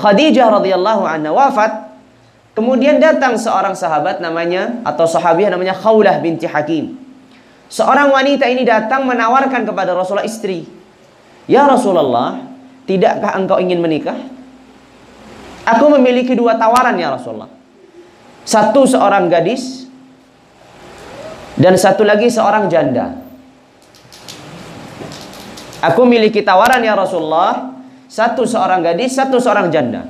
Khadijah radhiyallahu anha wafat, kemudian datang seorang sahabat namanya atau sahabiah namanya Khawlah binti Hakim. Seorang wanita ini datang menawarkan kepada Rasulullah istri. Ya Rasulullah, tidakkah engkau ingin menikah? Aku memiliki dua tawaran ya Rasulullah. Satu seorang gadis dan satu lagi seorang janda. Aku memiliki tawaran ya Rasulullah, satu seorang gadis, satu seorang janda.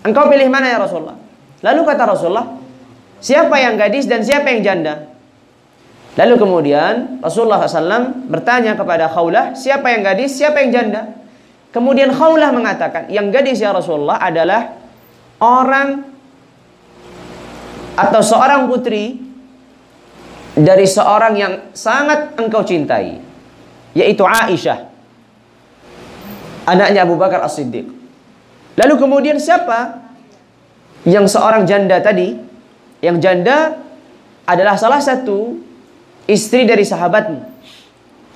Engkau pilih mana ya Rasulullah? Lalu kata Rasulullah, siapa yang gadis dan siapa yang janda? Lalu kemudian Rasulullah SAW bertanya kepada Khawlah, siapa yang gadis, siapa yang janda? Kemudian Khawlah mengatakan, yang gadis ya Rasulullah adalah orang atau seorang putri dari seorang yang sangat engkau cintai, yaitu Aisyah, anaknya Abu Bakar As-Siddiq. Lalu kemudian siapa yang seorang janda tadi? Yang janda adalah salah satu istri dari sahabatmu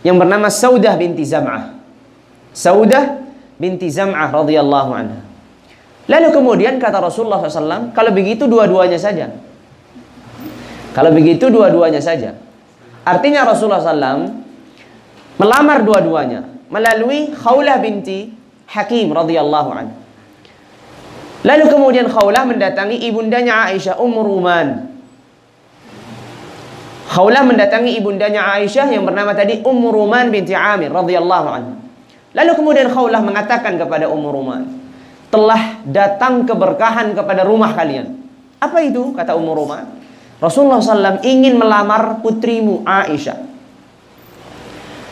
yang bernama Saudah binti Zam'ah. Saudah binti Zam'ah radhiyallahu anha. Lalu kemudian kata Rasulullah SAW, kalau begitu dua-duanya saja. Kalau begitu dua-duanya saja. Artinya Rasulullah SAW melamar dua-duanya melalui Khawlah binti Hakim radhiyallahu anha. Lalu kemudian Khawlah mendatangi ibundanya Aisyah Ummu Ruman Khawlah mendatangi ibundanya Aisyah yang bernama tadi Ummu Ruman binti Amir radhiyallahu anha. Lalu kemudian Khawlah mengatakan kepada Ummu Ruman, telah datang keberkahan kepada rumah kalian. Apa itu? Kata Ummu Ruman. Rasulullah SAW ingin melamar putrimu Aisyah.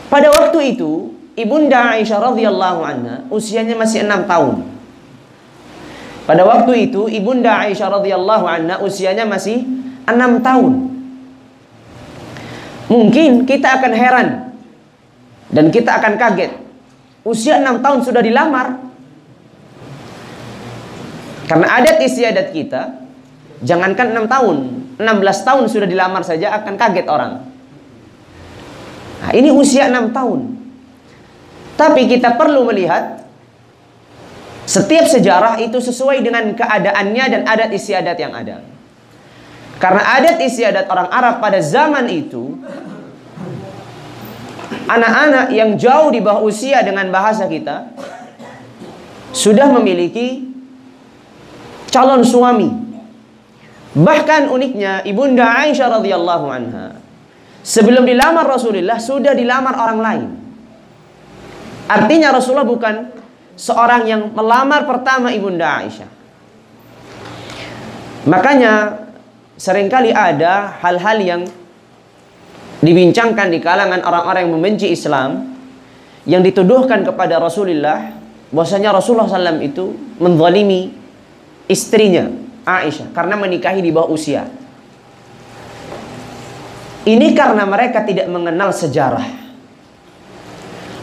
Pada waktu itu, ibunda Aisyah radhiyallahu anha usianya masih enam tahun. Pada waktu itu, ibunda Aisyah radhiyallahu anha usianya masih enam tahun. Mungkin kita akan heran dan kita akan kaget. Usia 6 tahun sudah dilamar. Karena adat istiadat kita, jangankan 6 tahun, 16 tahun sudah dilamar saja akan kaget orang. Nah, ini usia 6 tahun. Tapi kita perlu melihat setiap sejarah itu sesuai dengan keadaannya dan adat istiadat yang ada. Karena adat istiadat orang Arab pada zaman itu anak-anak yang jauh di bawah usia dengan bahasa kita sudah memiliki calon suami. Bahkan uniknya ibunda Aisyah radhiyallahu anha sebelum dilamar Rasulullah sudah dilamar orang lain. Artinya Rasulullah bukan seorang yang melamar pertama ibunda Aisyah. Makanya sering kali ada hal-hal yang dibincangkan di kalangan orang-orang yang membenci Islam yang dituduhkan kepada Rasulullah bahwasanya Rasulullah SAW itu menzalimi istrinya Aisyah karena menikahi di bawah usia. Ini karena mereka tidak mengenal sejarah.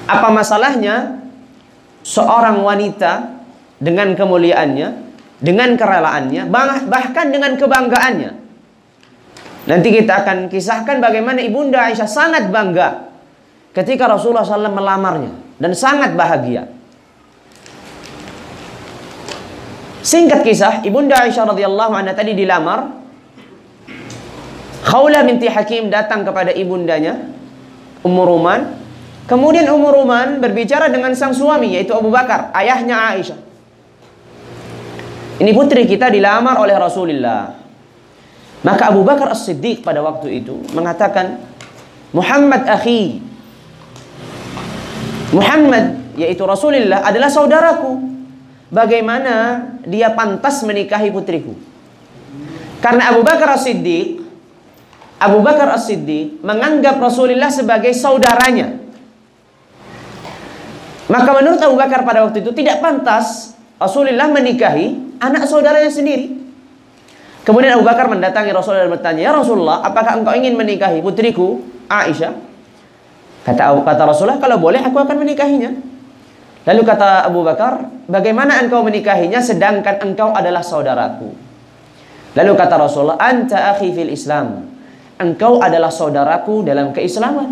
Apa masalahnya seorang wanita dengan kemuliaannya, dengan kerelaannya, bahkan dengan kebanggaannya Nanti kita akan kisahkan bagaimana Ibunda Aisyah sangat bangga ketika Rasulullah SAW melamarnya dan sangat bahagia. Singkat kisah, Ibunda Aisyah radhiyallahu anha tadi dilamar. Khawlah binti Hakim datang kepada ibundanya, Ummu Ruman. Kemudian Ummu Ruman berbicara dengan sang suami yaitu Abu Bakar, ayahnya Aisyah. Ini putri kita dilamar oleh Rasulullah. Maka Abu Bakar As-Siddiq pada waktu itu mengatakan, Muhammad akhi. Muhammad yaitu Rasulullah adalah saudaraku. Bagaimana dia pantas menikahi putriku? Karena Abu Bakar As-Siddiq Abu Bakar As-Siddiq menganggap Rasulullah sebagai saudaranya. Maka menurut Abu Bakar pada waktu itu tidak pantas Rasulullah menikahi anak saudaranya sendiri. Kemudian Abu Bakar mendatangi Rasulullah dan bertanya, "Ya Rasulullah, apakah engkau ingin menikahi putriku Aisyah?" Kata kata Rasulullah, "Kalau boleh aku akan menikahinya." Lalu kata Abu Bakar, "Bagaimana engkau menikahinya sedangkan engkau adalah saudaraku?" Lalu kata Rasulullah, "Anta akhi fil Islam." Engkau adalah saudaraku dalam keislaman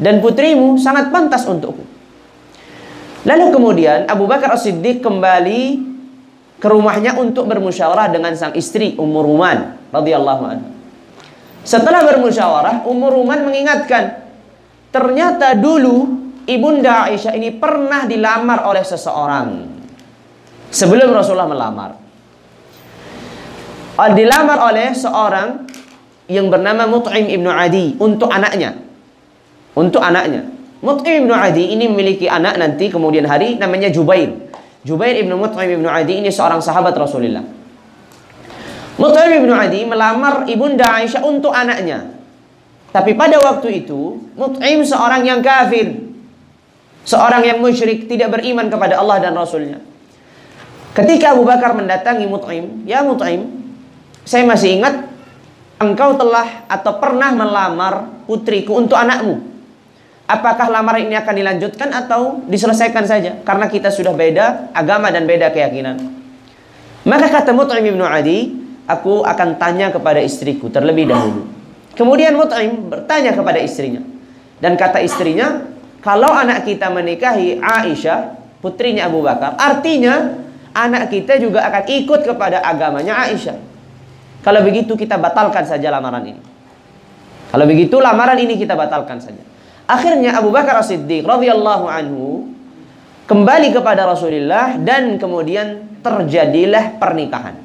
dan putrimu sangat pantas untukku. Lalu kemudian Abu Bakar As-Siddiq kembali ke rumahnya untuk bermusyawarah dengan sang istri Ummu Ruman radhiyallahu anha. Setelah bermusyawarah, Ummu Ruman mengingatkan, ternyata dulu Ibunda Aisyah ini pernah dilamar oleh seseorang sebelum Rasulullah melamar. Dilamar oleh seorang yang bernama Mut'im ibnu Adi untuk anaknya. Untuk anaknya. Mut'im ibnu Adi ini memiliki anak nanti kemudian hari namanya Jubair. Jubair ibnu Mut'im ibnu Adi ini seorang sahabat Rasulullah. Mut'im ibnu Adi melamar ibunda Aisyah untuk anaknya. Tapi pada waktu itu Mut'im seorang yang kafir. Seorang yang musyrik tidak beriman kepada Allah dan Rasulnya. Ketika Abu Bakar mendatangi Mut'im, ya Mut'im, saya masih ingat engkau telah atau pernah melamar putriku untuk anakmu. Apakah lamaran ini akan dilanjutkan atau diselesaikan saja? Karena kita sudah beda agama dan beda keyakinan. Maka kata Mut'im bin Adi, aku akan tanya kepada istriku terlebih dahulu. Kemudian Mut'im bertanya kepada istrinya. Dan kata istrinya, kalau anak kita menikahi Aisyah, putrinya Abu Bakar, artinya anak kita juga akan ikut kepada agamanya Aisyah. Kalau begitu kita batalkan saja lamaran ini. Kalau begitu lamaran ini kita batalkan saja. Akhirnya Abu Bakar As-Siddiq radhiyallahu anhu kembali kepada Rasulullah dan kemudian terjadilah pernikahan.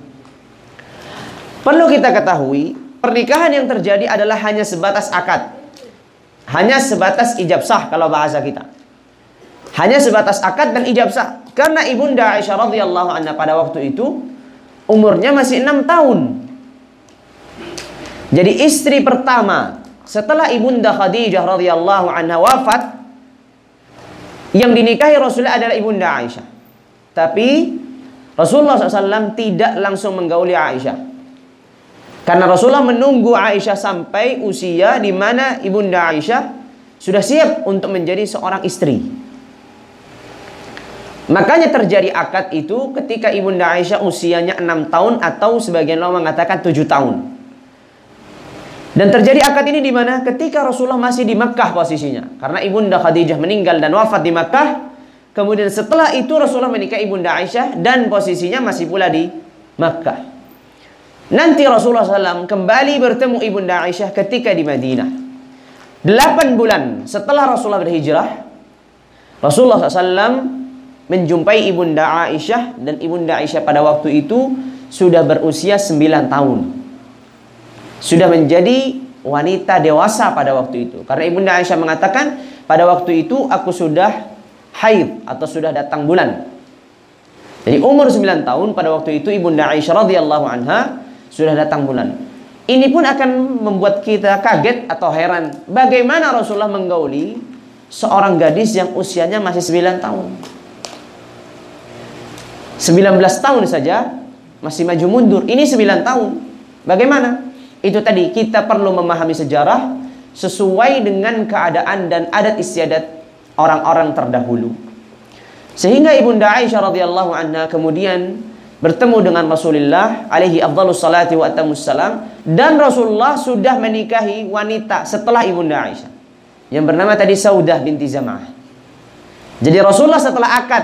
Perlu kita ketahui, pernikahan yang terjadi adalah hanya sebatas akad. Hanya sebatas ijab sah kalau bahasa kita. Hanya sebatas akad dan ijab sah. Karena ibunda Aisyah radhiyallahu anha pada waktu itu umurnya masih enam tahun. Jadi istri pertama setelah ibunda Khadijah radhiyallahu anha wafat yang dinikahi Rasulullah adalah ibunda Aisyah. Tapi Rasulullah SAW tidak langsung menggauli Aisyah. Karena Rasulullah menunggu Aisyah sampai usia di mana ibunda Aisyah sudah siap untuk menjadi seorang istri. Makanya terjadi akad itu ketika ibunda Aisyah usianya 6 tahun atau sebagian ulama mengatakan 7 tahun. Dan terjadi akad ini di mana? Ketika Rasulullah masih di Makkah posisinya. Karena ibunda Khadijah meninggal dan wafat di Makkah. Kemudian setelah itu Rasulullah menikah ibunda Aisyah dan posisinya masih pula di Makkah. Nanti Rasulullah SAW kembali bertemu Ibunda Aisyah ketika di Madinah. Delapan bulan setelah Rasulullah berhijrah, Rasulullah SAW menjumpai Ibunda Aisyah dan Ibunda Aisyah pada waktu itu sudah berusia sembilan tahun. Sudah menjadi wanita dewasa pada waktu itu. Karena Ibunda Aisyah mengatakan, pada waktu itu aku sudah haid atau sudah datang bulan. Jadi umur 9 tahun pada waktu itu Ibunda Aisyah radhiyallahu anha sudah datang bulan. Ini pun akan membuat kita kaget atau heran. Bagaimana Rasulullah menggauli seorang gadis yang usianya masih 9 tahun. 19 tahun saja masih maju mundur. Ini 9 tahun. Bagaimana? Itu tadi kita perlu memahami sejarah sesuai dengan keadaan dan adat istiadat orang-orang terdahulu. Sehingga Ibunda Aisyah radhiyallahu anha kemudian bertemu dengan Rasulullah alaihi afdhalus salati wa salam dan Rasulullah sudah menikahi wanita setelah ibunda Aisyah yang bernama tadi Saudah binti Zam'ah. Jadi Rasulullah setelah akad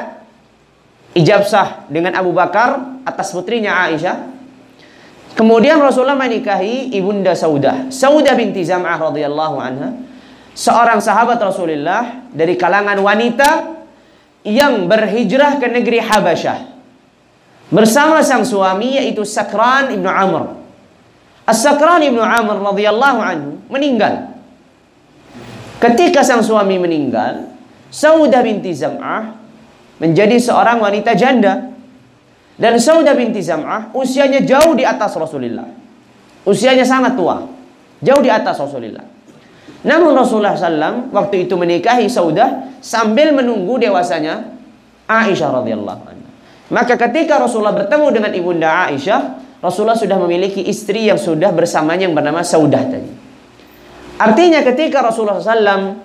ijab sah dengan Abu Bakar atas putrinya Aisyah Kemudian Rasulullah menikahi ibunda Saudah, Saudah binti Zam'ah radhiyallahu anha, seorang sahabat Rasulullah dari kalangan wanita yang berhijrah ke negeri Habasyah bersama sang suami yaitu Sakran ibnu Amr. As-Sakran ibnu Amr radhiyallahu anhu meninggal. Ketika sang suami meninggal, Saudah binti Zam'ah menjadi seorang wanita janda. Dan Saudah binti Zam'ah usianya jauh di atas Rasulullah. Usianya sangat tua. Jauh di atas Rasulullah. Namun Rasulullah SAW waktu itu menikahi Saudah sambil menunggu dewasanya Aisyah radhiyallahu anha. Maka ketika Rasulullah bertemu dengan ibunda Aisyah, Rasulullah sudah memiliki istri yang sudah bersamanya yang bernama Saudah tadi. Artinya ketika Rasulullah SAW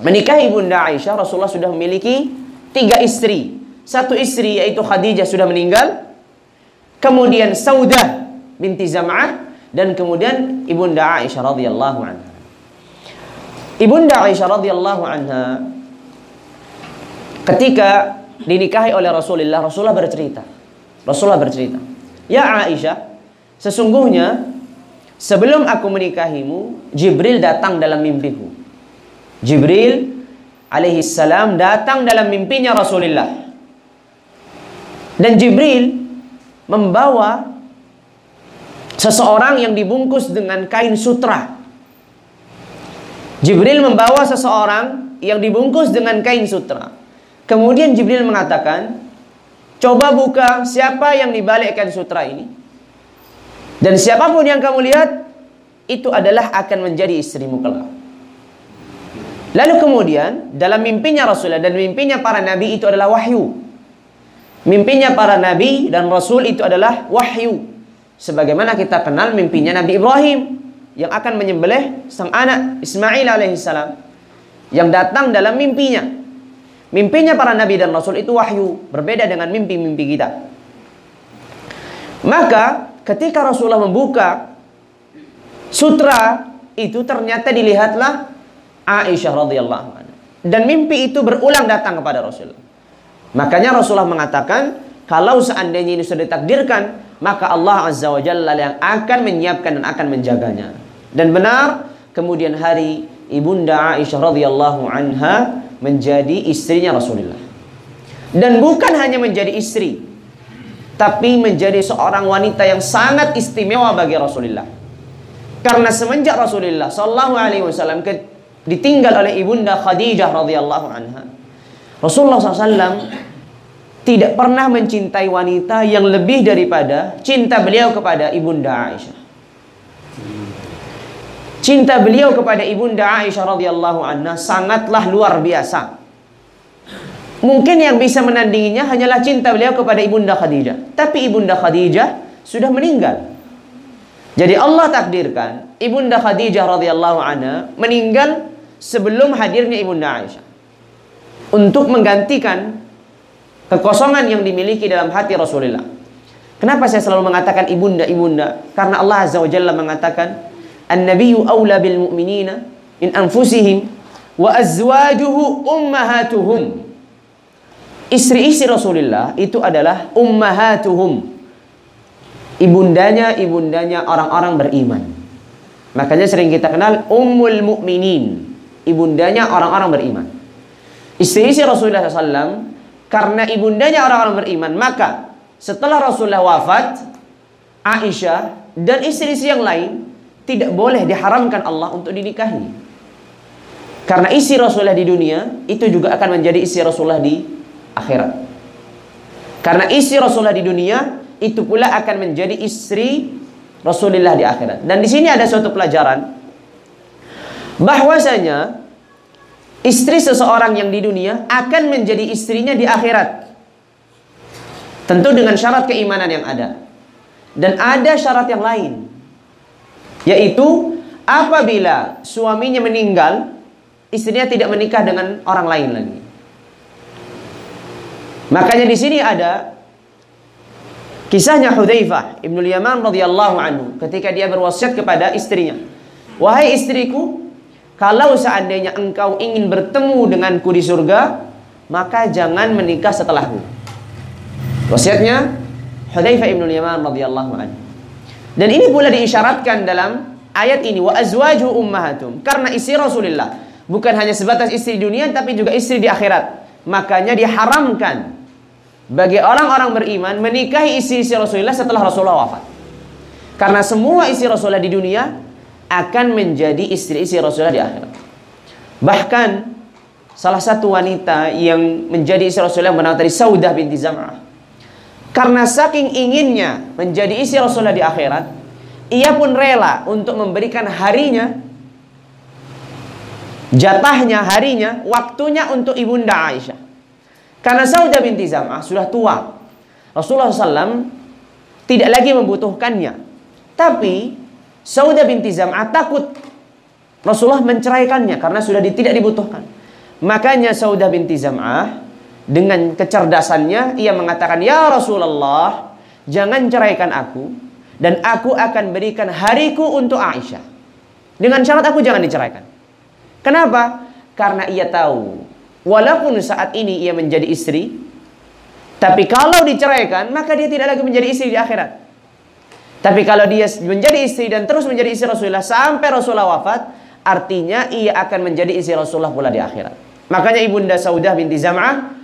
menikahi ibunda Aisyah, Rasulullah sudah memiliki tiga istri. Satu istri yaitu Khadijah sudah meninggal. Kemudian Saudah binti Zam'ah dan kemudian ibunda Aisyah radhiyallahu anha. Ibunda Aisyah radhiyallahu anha ketika dinikahi oleh Rasulullah, Rasulullah bercerita. Rasulullah bercerita, "Ya Aisyah, sesungguhnya sebelum aku menikahimu, Jibril datang dalam mimpiku." Jibril alaihi salam datang dalam mimpinya Rasulullah. Dan Jibril membawa seseorang yang dibungkus dengan kain sutra. Jibril membawa seseorang yang dibungkus dengan kain sutra. Kemudian Jibril mengatakan, Coba buka siapa yang dibalikkan sutra ini. Dan siapa pun yang kamu lihat, itu adalah akan menjadi istrimu kelak. Lalu kemudian dalam mimpinya Rasulullah dan mimpinya para nabi itu adalah wahyu. Mimpinya para nabi dan rasul itu adalah wahyu. Sebagaimana kita kenal mimpinya Nabi Ibrahim yang akan menyembelih sang anak Ismail alaihissalam yang datang dalam mimpinya. Mimpinya para nabi dan rasul itu wahyu, berbeda dengan mimpi-mimpi kita. Maka ketika Rasulullah membuka sutra itu ternyata dilihatlah Aisyah radhiyallahu anha. Dan mimpi itu berulang datang kepada Rasul. Makanya Rasulullah mengatakan, kalau seandainya ini sudah ditakdirkan, maka Allah Azza wa Jalla yang akan menyiapkan dan akan menjaganya. Dan benar, kemudian hari Ibunda Aisyah radhiyallahu anha menjadi istrinya Rasulullah. Dan bukan hanya menjadi istri, tapi menjadi seorang wanita yang sangat istimewa bagi Rasulullah. Karena semenjak Rasulullah sallallahu alaihi wasallam ditinggal oleh ibunda Khadijah radhiyallahu anha, Rasulullah SAW tidak pernah mencintai wanita yang lebih daripada cinta beliau kepada ibunda Aisyah. Cinta beliau kepada ibunda Aisyah radhiyallahu anha sangatlah luar biasa. Mungkin yang bisa menandinginya hanyalah cinta beliau kepada ibunda Khadijah. Tapi ibunda Khadijah sudah meninggal. Jadi Allah takdirkan ibunda Khadijah radhiyallahu anha meninggal sebelum hadirnya ibunda Aisyah. Untuk menggantikan kekosongan yang dimiliki dalam hati Rasulullah. Kenapa saya selalu mengatakan ibunda ibunda? Karena Allah Azza wa Jalla mengatakan An-nabiyyu awla bil mu'minina in anfusihim wa azwajuhu ummahatuhum. Istri-istri Rasulullah itu adalah ummahatuhum. Ibundanya ibundanya orang-orang beriman. Makanya sering kita kenal ummul mu'minin. Ibundanya orang-orang beriman. Istri-istri Rasulullah SAW karena ibundanya orang-orang beriman, maka setelah Rasulullah wafat, Aisyah dan istri-istri yang lain tidak boleh diharamkan Allah untuk dinikahi. Karena isi Rasulullah di dunia itu juga akan menjadi isi Rasulullah di akhirat. Karena isi Rasulullah di dunia itu pula akan menjadi istri Rasulullah di akhirat. Dan di sini ada suatu pelajaran bahwasanya istri seseorang yang di dunia akan menjadi istrinya di akhirat. Tentu dengan syarat keimanan yang ada. Dan ada syarat yang lain. Yaitu apabila suaminya meninggal, istrinya tidak menikah dengan orang lain lagi. Makanya di sini ada kisahnya Hudzaifah Ibnu Yaman radhiyallahu anhu ketika dia berwasiat kepada istrinya, "Wahai istriku, kalau seandainya engkau ingin bertemu denganku di surga, maka jangan menikah setelahku." Wasiatnya Hudzaifah Ibnu Yaman radhiyallahu anhu. Dan ini pula diisyaratkan dalam ayat ini wa azwaju ummahatum karena istri Rasulullah bukan hanya sebatas istri dunia tapi juga istri di akhirat. Makanya diharamkan bagi orang-orang beriman menikahi istri-istri Rasulullah setelah Rasulullah wafat. Karena semua istri Rasulullah di dunia akan menjadi istri-istri Rasulullah di akhirat. Bahkan salah satu wanita yang menjadi istri Rasulullah bernama tadi Saudah binti Zam'ah karena saking inginnya menjadi istri Rasulullah di akhirat, ia pun rela untuk memberikan harinya, jatahnya, harinya, waktunya untuk ibunda Aisyah. Karena Saudah binti Zam'ah sudah tua. Rasulullah SAW tidak lagi membutuhkannya. Tapi Saudah binti Zam'ah takut Rasulullah menceraikannya karena sudah tidak dibutuhkan. Makanya Saudah binti Zam'ah dengan kecerdasannya ia mengatakan, "Ya Rasulullah, jangan ceraikan aku dan aku akan berikan hariku untuk Aisyah." Dengan syarat aku jangan diceraikan. Kenapa? Karena ia tahu walaupun saat ini ia menjadi istri, Tapi kalau diceraikan, maka dia tidak lagi menjadi istri di akhirat. Tapi kalau dia menjadi istri dan terus menjadi istri Rasulullah sampai Rasulullah wafat, artinya ia akan menjadi istri Rasulullah pula di akhirat. Makanya Ibunda Saudah binti Zam'ah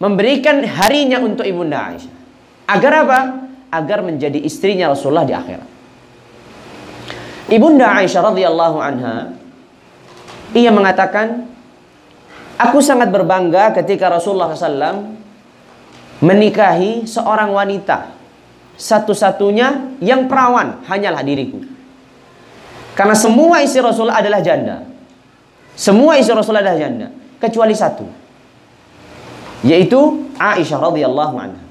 memberikan harinya untuk Ibunda Aisyah. Agar apa? Agar menjadi istrinya Rasulullah di akhirat. Ibunda Aisyah radhiyallahu anha ia mengatakan, "Aku sangat berbangga ketika Rasulullah SAW menikahi seorang wanita satu-satunya yang perawan hanyalah diriku. Karena semua istri Rasul adalah janda. Semua istri Rasul adalah janda kecuali satu. Yaitu Aisyah radhiyallahu anha.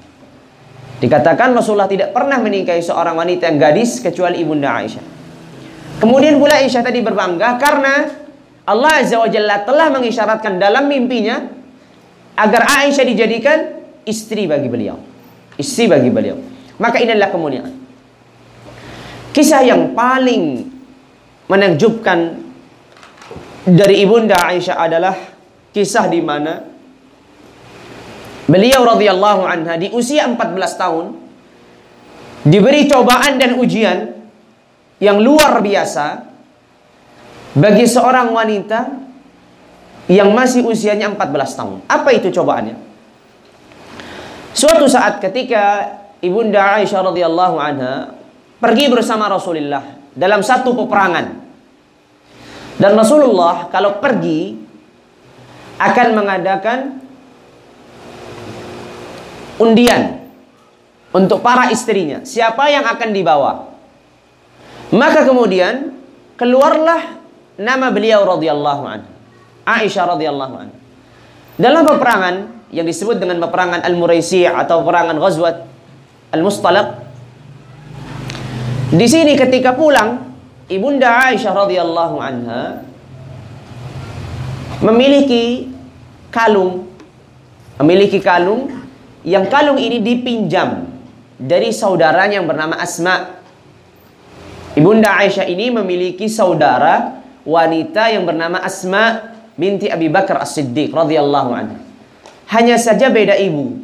Dikatakan Rasulullah tidak pernah menikahi seorang wanita yang gadis kecuali ibunda Aisyah. Kemudian pula Aisyah tadi berbangga karena Allah Azza wa Jalla telah mengisyaratkan dalam mimpinya agar Aisyah dijadikan istri bagi beliau. Istri bagi beliau. Maka inilah kemuliaan. Kisah yang paling menakjubkan dari ibunda Aisyah adalah kisah di mana beliau radhiyallahu anha di usia 14 tahun diberi cobaan dan ujian yang luar biasa bagi seorang wanita yang masih usianya 14 tahun. Apa itu cobaannya? Suatu saat ketika Ibunda Aisyah radhiyallahu anha pergi bersama Rasulullah dalam satu peperangan. Dan Rasulullah kalau pergi akan mengadakan undian untuk para istrinya. Siapa yang akan dibawa? Maka kemudian keluarlah nama beliau radhiyallahu anha. Aisyah radhiyallahu anha. Dalam peperangan yang disebut dengan peperangan Al-Muraisi atau peperangan Ghazwat Al-Mustalaq. Di sini ketika pulang, Ibunda Aisyah radhiyallahu anha memiliki kalung memiliki kalung yang kalung ini dipinjam dari saudaranya yang bernama Asma. Ibunda Aisyah ini memiliki saudara wanita yang bernama Asma binti Abi Bakar As-Siddiq radhiyallahu anha. Hanya saja beda ibu.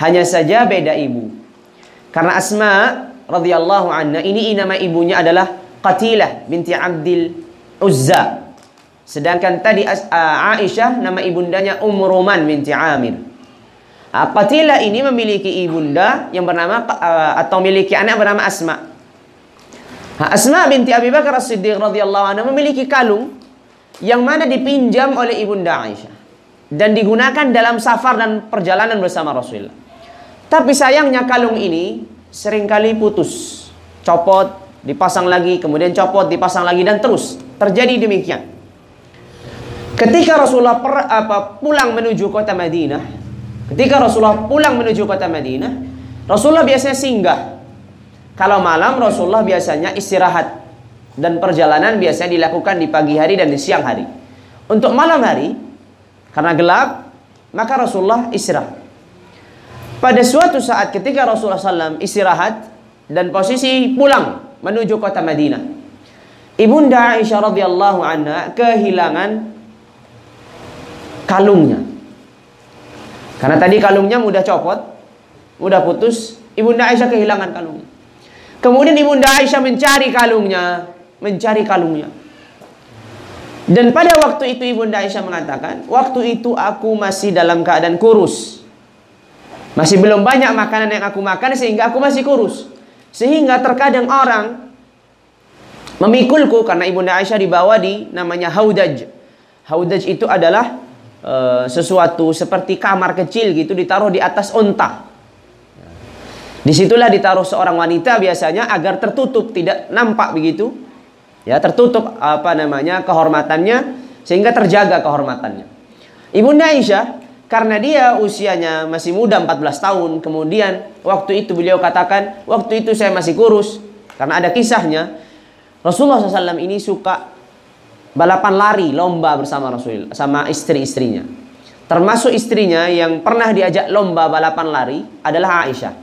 Hanya saja beda ibu. Karena Asma radhiyallahu anha ini nama ibunya adalah Qatilah binti Abdil Uzza. Sedangkan tadi Aisyah nama ibundanya Umruman binti Amir. Qatilah ini memiliki ibunda yang bernama atau memiliki anak bernama Asma. Asma binti Abi Bakar As-Siddiq radhiyallahu anha memiliki kalung yang mana dipinjam oleh ibunda Aisyah dan digunakan dalam safar dan perjalanan bersama Rasulullah. Tapi sayangnya kalung ini sering kali putus, copot, dipasang lagi, kemudian copot, dipasang lagi dan terus terjadi demikian. Ketika Rasulullah per, apa, pulang menuju kota Madinah, ketika Rasulullah pulang menuju kota Madinah, Rasulullah biasanya singgah. Kalau malam Rasulullah biasanya istirahat dan perjalanan biasanya dilakukan di pagi hari dan di siang hari. Untuk malam hari karena gelap, maka Rasulullah istirahat. Pada suatu saat ketika Rasulullah SAW istirahat dan posisi pulang menuju kota Madinah. Ibunda Aisyah radhiyallahu anha kehilangan kalungnya. Karena tadi kalungnya mudah copot, mudah putus, Ibunda Aisyah kehilangan kalungnya. Kemudian Ibunda Aisyah mencari kalungnya, mencari kalungnya. Dan pada waktu itu Ibunda Aisyah mengatakan, waktu itu aku masih dalam keadaan kurus. Masih belum banyak makanan yang aku makan sehingga aku masih kurus. Sehingga terkadang orang memikulku karena Ibunda Aisyah dibawa di namanya haudaj. Haudaj itu adalah uh, sesuatu seperti kamar kecil gitu ditaruh di atas unta. Di situlah ditaruh seorang wanita biasanya agar tertutup tidak nampak begitu. Ya, tertutup apa namanya kehormatannya sehingga terjaga kehormatannya. Ibunda Aisyah karena dia usianya masih muda 14 tahun. Kemudian waktu itu beliau katakan, waktu itu saya masih kurus. Karena ada kisahnya, Rasulullah SAW ini suka balapan lari, lomba bersama Rasul, sama istri-istrinya. Termasuk istrinya yang pernah diajak lomba balapan lari adalah Aisyah.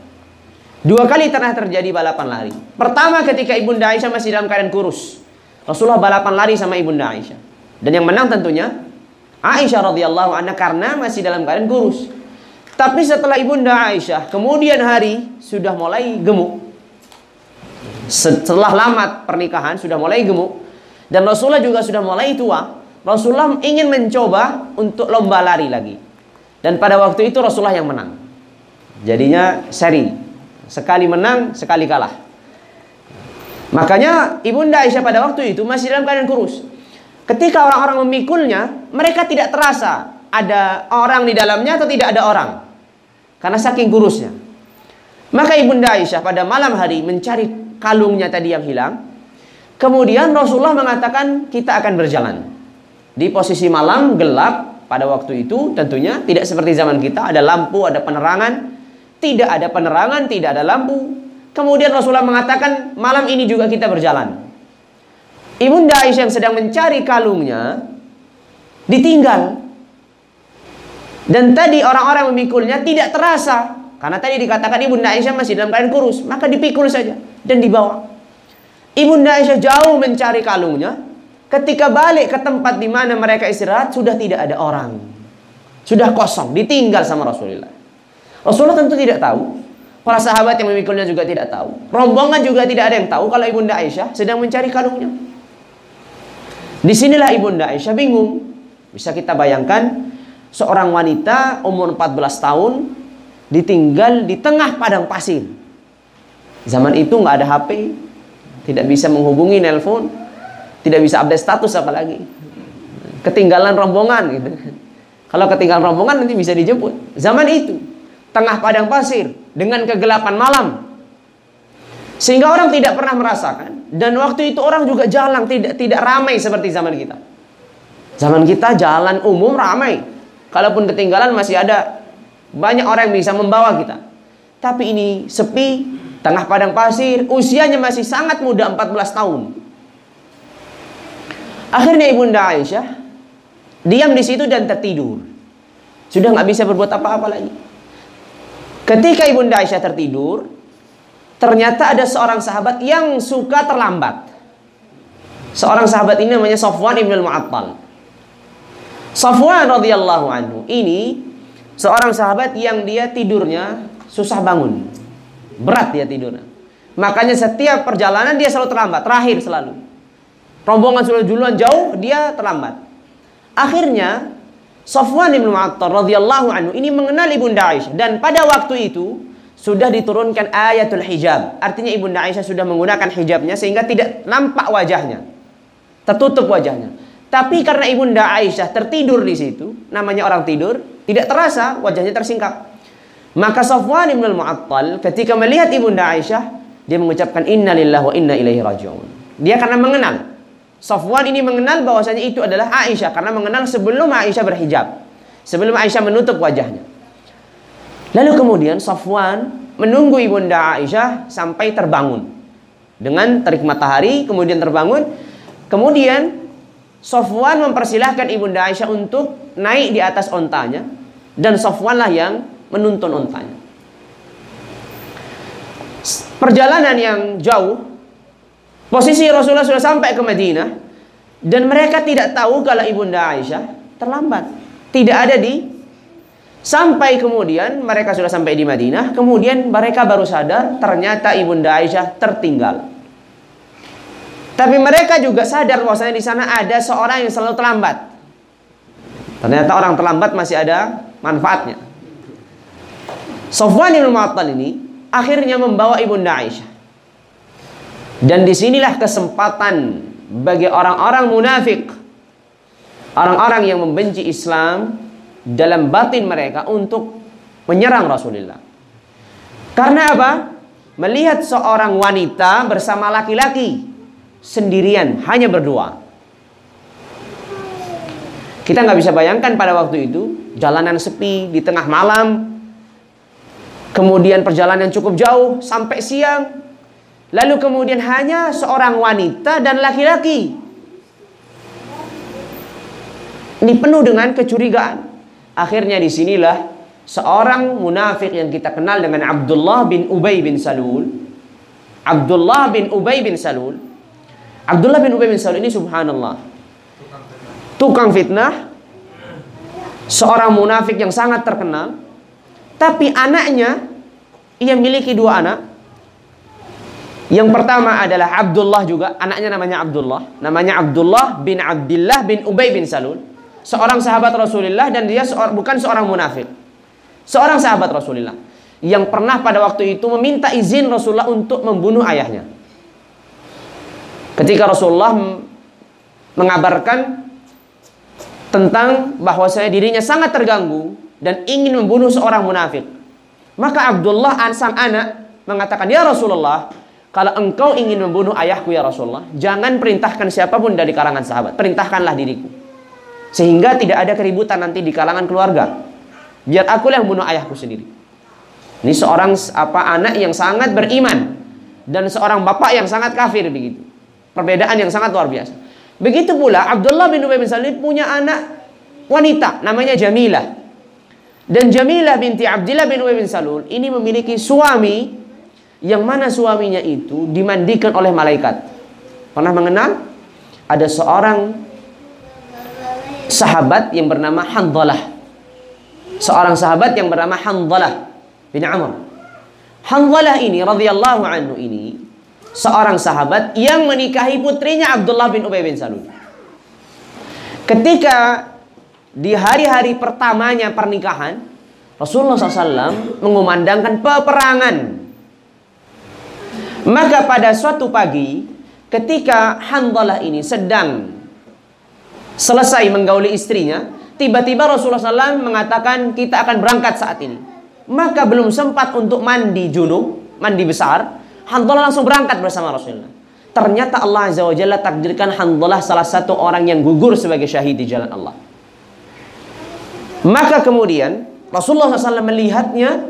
Dua kali pernah terjadi balapan lari. Pertama ketika Ibunda Aisyah masih dalam keadaan kurus. Rasulullah balapan lari sama Ibunda Aisyah. Dan yang menang tentunya Aisyah radhiyallahu anha karena masih dalam keadaan kurus. Tapi setelah Ibunda Aisyah, kemudian hari sudah mulai gemuk. Setelah lama pernikahan sudah mulai gemuk dan Rasulullah juga sudah mulai tua. Rasulullah ingin mencoba untuk lomba lari lagi. Dan pada waktu itu Rasulullah yang menang. Jadinya seri. Sekali menang, sekali kalah. Makanya Ibunda Aisyah pada waktu itu masih dalam keadaan kurus. Ketika orang-orang memikulnya, mereka tidak terasa ada orang di dalamnya atau tidak ada orang. Karena saking kurusnya. Maka Ibunda Aisyah pada malam hari mencari kalungnya tadi yang hilang. Kemudian Rasulullah mengatakan kita akan berjalan. Di posisi malam gelap pada waktu itu tentunya tidak seperti zaman kita ada lampu, ada penerangan. Tidak ada penerangan, tidak ada lampu. Kemudian Rasulullah mengatakan malam ini juga kita berjalan. Ibunda Aisyah yang sedang mencari kalungnya ditinggal dan tadi orang-orang memikulnya tidak terasa. Karena tadi dikatakan Ibunda Aisyah masih dalam keadaan kurus. Maka dipikul saja dan dibawa. Ibunda Aisyah jauh mencari kalungnya. Ketika balik ke tempat di mana mereka istirahat, sudah tidak ada orang. Sudah kosong, ditinggal sama Rasulullah. Rasulullah tentu tidak tahu. Para sahabat yang memikulnya juga tidak tahu. Rombongan juga tidak ada yang tahu kalau Ibunda Aisyah sedang mencari kalungnya. Di sinilah Ibunda Aisyah bingung. Bisa kita bayangkan seorang wanita umur 14 tahun ditinggal di tengah padang pasir. Zaman itu nggak ada HP, tidak bisa menghubungi nelpon, tidak bisa update status apalagi. Ketinggalan rombongan gitu. Kalau ketinggalan rombongan nanti bisa dijemput. Zaman itu tengah padang pasir dengan kegelapan malam. Sehingga orang tidak pernah merasakan dan waktu itu orang juga jalan tidak tidak ramai seperti zaman kita. Zaman kita jalan umum ramai, Kalaupun ketinggalan masih ada banyak orang yang bisa membawa kita. Tapi ini sepi, tengah padang pasir, usianya masih sangat muda 14 tahun. Akhirnya Ibunda Aisyah diam di situ dan tertidur. Sudah nggak bisa berbuat apa-apa lagi. Ketika Ibunda Aisyah tertidur, ternyata ada seorang sahabat yang suka terlambat. Seorang sahabat ini namanya Sofwan ibn al-Mu'attal. Safwan radhiyallahu anhu ini seorang sahabat yang dia tidurnya susah bangun. Berat dia tidurnya. Makanya setiap perjalanan dia selalu terlambat, terakhir selalu. Rombongan sudah duluan jauh, dia terlambat. Akhirnya Safwan bin Mu'attar radhiyallahu anhu ini mengenal Ibunda Aisyah dan pada waktu itu sudah diturunkan ayatul hijab. Artinya Ibunda Aisyah sudah menggunakan hijabnya sehingga tidak nampak wajahnya. Tertutup wajahnya. Tapi karena Ibunda Aisyah tertidur di situ, namanya orang tidur, tidak terasa wajahnya tersingkap. Maka Safwan bin Al-Mu'attal ketika melihat Ibunda Aisyah, dia mengucapkan inna lillahi wa inna ilaihi raji'un. Dia karena mengenal. Safwan ini mengenal bahwasanya itu adalah Aisyah karena mengenal sebelum Aisyah berhijab. Sebelum Aisyah menutup wajahnya. Lalu kemudian Safwan menunggu Ibunda Aisyah sampai terbangun. Dengan terik matahari kemudian terbangun. Kemudian Sofwan mempersilahkan Ibunda Aisyah untuk naik di atas ontanya dan Sofwan lah yang menuntun ontanya. Perjalanan yang jauh, posisi Rasulullah sudah sampai ke Madinah dan mereka tidak tahu kalau Ibunda Aisyah terlambat. Tidak ada di sampai kemudian mereka sudah sampai di Madinah, kemudian mereka baru sadar ternyata Ibunda Aisyah tertinggal. Tapi mereka juga sadar bahwasanya di sana ada seorang yang selalu terlambat. Ternyata orang terlambat masih ada manfaatnya. Sofwan bin Mu'attal ini akhirnya membawa Ibunda Aisyah. Dan di sinilah kesempatan bagi orang-orang munafik, orang-orang yang membenci Islam dalam batin mereka untuk menyerang Rasulullah. Karena apa? Melihat seorang wanita bersama laki-laki sendirian, hanya berdua. Kita nggak bisa bayangkan pada waktu itu jalanan sepi di tengah malam, kemudian perjalanan cukup jauh sampai siang, lalu kemudian hanya seorang wanita dan laki-laki. Ini penuh dengan kecurigaan. Akhirnya di sinilah seorang munafik yang kita kenal dengan Abdullah bin Ubay bin Salul. Abdullah bin Ubay bin Salul Abdullah bin Ubay bin Salul ini subhanallah. Tukang fitnah. Seorang munafik yang sangat terkenal. Tapi anaknya ia miliki dua anak. Yang pertama adalah Abdullah juga, anaknya namanya Abdullah. Namanya Abdullah bin Abdullah bin Ubay bin Salul. Seorang sahabat Rasulullah dan dia seor bukan seorang munafik. Seorang sahabat Rasulullah yang pernah pada waktu itu meminta izin Rasulullah untuk membunuh ayahnya. Ketika Rasulullah mengabarkan tentang bahwa saya dirinya sangat terganggu dan ingin membunuh seorang munafik. Maka Abdullah sang anak mengatakan, "Ya Rasulullah, kalau engkau ingin membunuh ayahku ya Rasulullah, jangan perintahkan siapa pun dari kalangan sahabat, perintahkanlah diriku." Sehingga tidak ada keributan nanti di kalangan keluarga. Biar aku yang bunuh ayahku sendiri. Ini seorang apa anak yang sangat beriman dan seorang bapak yang sangat kafir begitu. Perbedaan yang sangat luar biasa. Begitu pula Abdullah bin Ubay bin Salib punya anak wanita namanya Jamilah. Dan Jamilah binti Abdullah bin Ubay bin Salul ini memiliki suami yang mana suaminya itu dimandikan oleh malaikat. Pernah mengenal? Ada seorang sahabat yang bernama Hanzalah. Seorang sahabat yang bernama Hanzalah bin Amr. Hanzalah ini radhiyallahu anhu ini seorang sahabat yang menikahi putrinya Abdullah bin Ubay bin Salul. Ketika di hari-hari pertamanya pernikahan, Rasulullah SAW mengumandangkan peperangan. Maka pada suatu pagi, ketika Handalah ini sedang selesai menggauli istrinya, tiba-tiba Rasulullah SAW mengatakan kita akan berangkat saat ini. Maka belum sempat untuk mandi junub, mandi besar, Handalah langsung berangkat bersama Rasulullah. Ternyata Allah Azza wa Jalla takdirkan Handalah salah satu orang yang gugur sebagai syahid di jalan Allah. Maka kemudian Rasulullah SAW melihatnya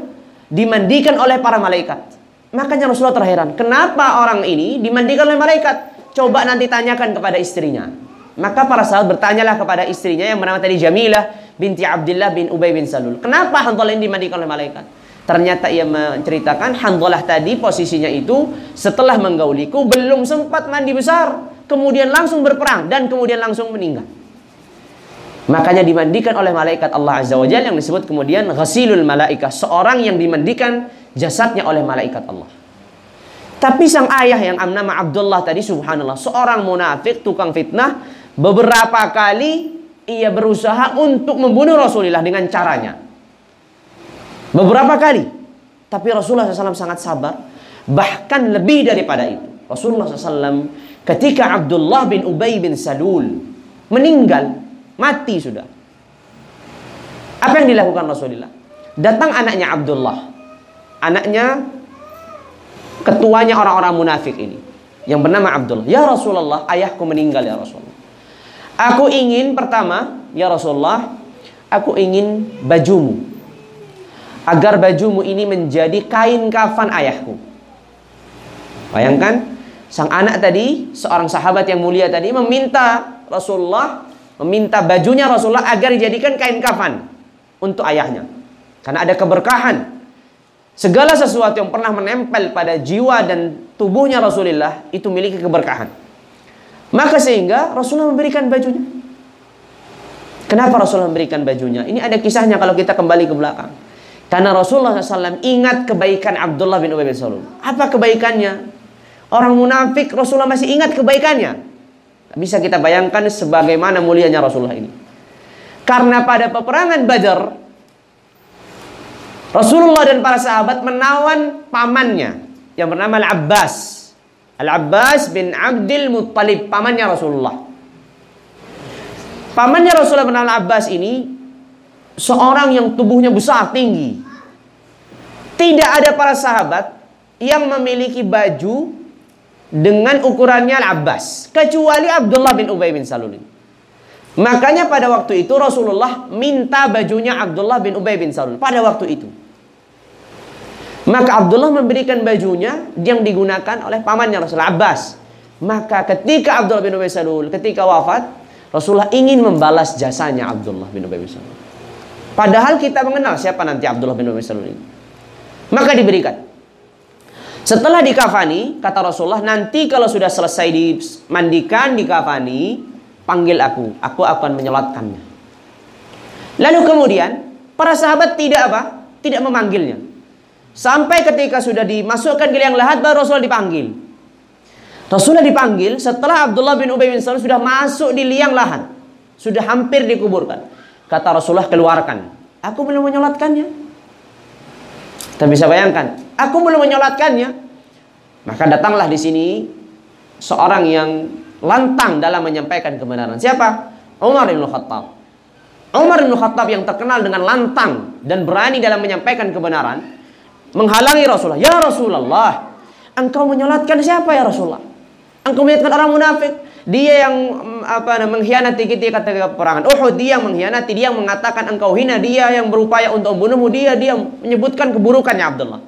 dimandikan oleh para malaikat. Makanya Rasulullah terheran, kenapa orang ini dimandikan oleh malaikat? Coba nanti tanyakan kepada istrinya. Maka para sahabat bertanyalah kepada istrinya yang bernama tadi Jamilah binti Abdullah bin Ubay bin Salul. Kenapa Handalah ini dimandikan oleh malaikat? Ternyata ia menceritakan Handalah tadi posisinya itu setelah menggauliku belum sempat mandi besar, kemudian langsung berperang dan kemudian langsung meninggal. Makanya dimandikan oleh malaikat Allah Azza wa Jalla yang disebut kemudian ghasilul malaikah, seorang yang dimandikan jasadnya oleh malaikat Allah. Tapi sang ayah yang nama Abdullah tadi subhanallah, seorang munafik, tukang fitnah, beberapa kali ia berusaha untuk membunuh Rasulullah dengan caranya. Beberapa kali. Tapi Rasulullah SAW sangat sabar. Bahkan lebih daripada itu. Rasulullah SAW ketika Abdullah bin Ubay bin Salul meninggal, mati sudah. Apa yang dilakukan Rasulullah? Datang anaknya Abdullah. Anaknya ketuanya orang-orang munafik ini. Yang bernama Abdullah. Ya Rasulullah, ayahku meninggal ya Rasulullah. Aku ingin pertama, ya Rasulullah, aku ingin bajumu agar bajumu ini menjadi kain kafan ayahku. Bayangkan, sang anak tadi, seorang sahabat yang mulia tadi meminta Rasulullah, meminta bajunya Rasulullah agar dijadikan kain kafan untuk ayahnya. Karena ada keberkahan. Segala sesuatu yang pernah menempel pada jiwa dan tubuhnya Rasulullah itu memiliki keberkahan. Maka sehingga Rasulullah memberikan bajunya. Kenapa Rasulullah memberikan bajunya? Ini ada kisahnya kalau kita kembali ke belakang. Karena Rasulullah SAW ingat kebaikan Abdullah bin Ubay bin Salul. Apa kebaikannya? Orang munafik Rasulullah masih ingat kebaikannya. Bisa kita bayangkan sebagaimana mulianya Rasulullah ini. Karena pada peperangan Badar, Rasulullah dan para sahabat menawan pamannya yang bernama Al-Abbas. Al-Abbas bin Abdul Muttalib, pamannya Rasulullah. Pamannya Rasulullah bernama Al-Abbas ini seorang yang tubuhnya besar tinggi. Tidak ada para sahabat yang memiliki baju dengan ukurannya Al-Abbas kecuali Abdullah bin Ubay bin Salul. Makanya pada waktu itu Rasulullah minta bajunya Abdullah bin Ubay bin Salul pada waktu itu. Maka Abdullah memberikan bajunya yang digunakan oleh pamannya Rasulullah Abbas. Maka ketika Abdullah bin Ubay Salul ketika wafat, Rasulullah ingin membalas jasanya Abdullah bin Ubay Salul. Padahal kita mengenal siapa nanti Abdullah bin Ubay Salul ini. Maka diberikan. Setelah dikafani, kata Rasulullah, nanti kalau sudah selesai dimandikan, dikafani, panggil aku, aku akan menyolatkannya. Lalu kemudian, para sahabat tidak apa? tidak memanggilnya. Sampai ketika sudah dimasukkan ke liang lahat baru Rasulullah dipanggil. Rasulullah dipanggil setelah Abdullah bin Ubay bin Salul sudah masuk di liang lahat. Sudah hampir dikuburkan. Kata Rasulullah keluarkan. Aku belum menyolatkannya. Tapi bisa bayangkan, aku belum menyolatkannya. Maka datanglah di sini seorang yang lantang dalam menyampaikan kebenaran. Siapa? Umar bin Khattab. Umar bin Khattab yang terkenal dengan lantang dan berani dalam menyampaikan kebenaran menghalangi Rasulullah. Ya Rasulullah, engkau menyolatkan siapa ya Rasulullah? Engkau menyolatkan orang munafik. Dia yang mm, apa mengkhianati kita ketika peperangan Uhud, dia yang mengkhianati, dia yang mengatakan engkau hina, dia yang berupaya untuk membunuhmu, dia dia menyebutkan keburukannya Abdullah.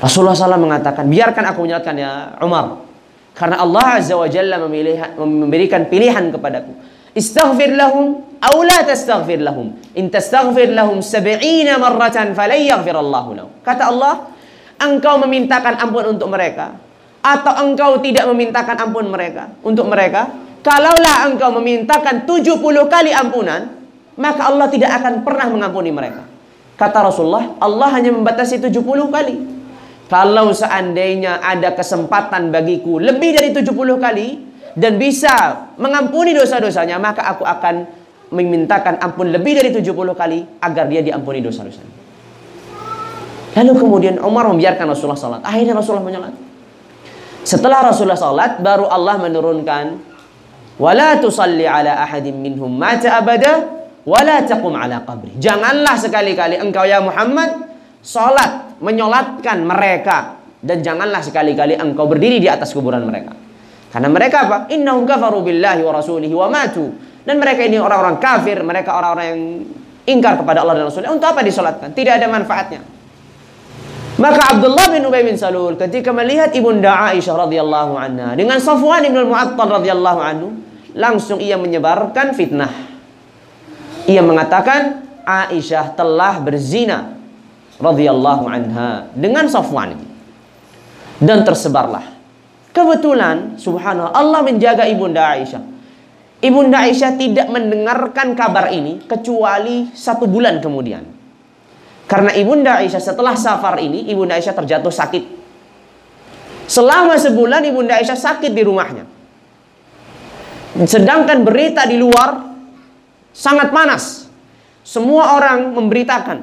Rasulullah SAW mengatakan, biarkan aku menyolatkan ya Umar. Karena Allah Azza wa Jalla memberikan pilihan kepadaku. Istaghfir lahum aw la tastaghfir lahum. In tastaghfir lahum 70 marratan falan yaghfir Allah lahum. Kata Allah, engkau memintakan ampun untuk mereka atau engkau tidak memintakan ampun mereka untuk mereka, kalaulah engkau memintakan 70 kali ampunan, maka Allah tidak akan pernah mengampuni mereka. Kata Rasulullah, Allah hanya membatasi 70 kali. Kalau seandainya ada kesempatan bagiku lebih dari 70 kali, dan bisa mengampuni dosa-dosanya, maka aku akan memintakan ampun lebih dari 70 kali agar dia diampuni dosa-dosanya. Lalu kemudian Umar membiarkan Rasulullah salat. Akhirnya Rasulullah menyolat. Setelah Rasulullah salat, baru Allah menurunkan wala tusalli ala ahadin minhum mata abada wala taqum ala qabri. Janganlah sekali-kali engkau ya Muhammad salat menyolatkan mereka dan janganlah sekali-kali engkau berdiri di atas kuburan mereka. Karena mereka apa? Innahum kafaru billahi wa rasulihi wa matu. Dan mereka ini orang-orang kafir, mereka orang-orang yang ingkar kepada Allah dan Rasulnya. Untuk apa disolatkan? Tidak ada manfaatnya. Maka Abdullah bin Ubay bin Salul ketika melihat ibunda Aisyah radhiyallahu anha dengan Safwan bin Al-Mu'attal radhiyallahu anhu, langsung ia menyebarkan fitnah. Ia mengatakan Aisyah telah berzina radhiyallahu anha dengan Safwan. Dan tersebarlah Kebetulan subhanallah Allah menjaga Ibunda Aisyah. Ibunda Aisyah tidak mendengarkan kabar ini kecuali satu bulan kemudian. Karena Ibunda Aisyah setelah safar ini, Ibunda Aisyah terjatuh sakit. Selama sebulan Ibunda Aisyah sakit di rumahnya. Sedangkan berita di luar sangat panas. Semua orang memberitakan.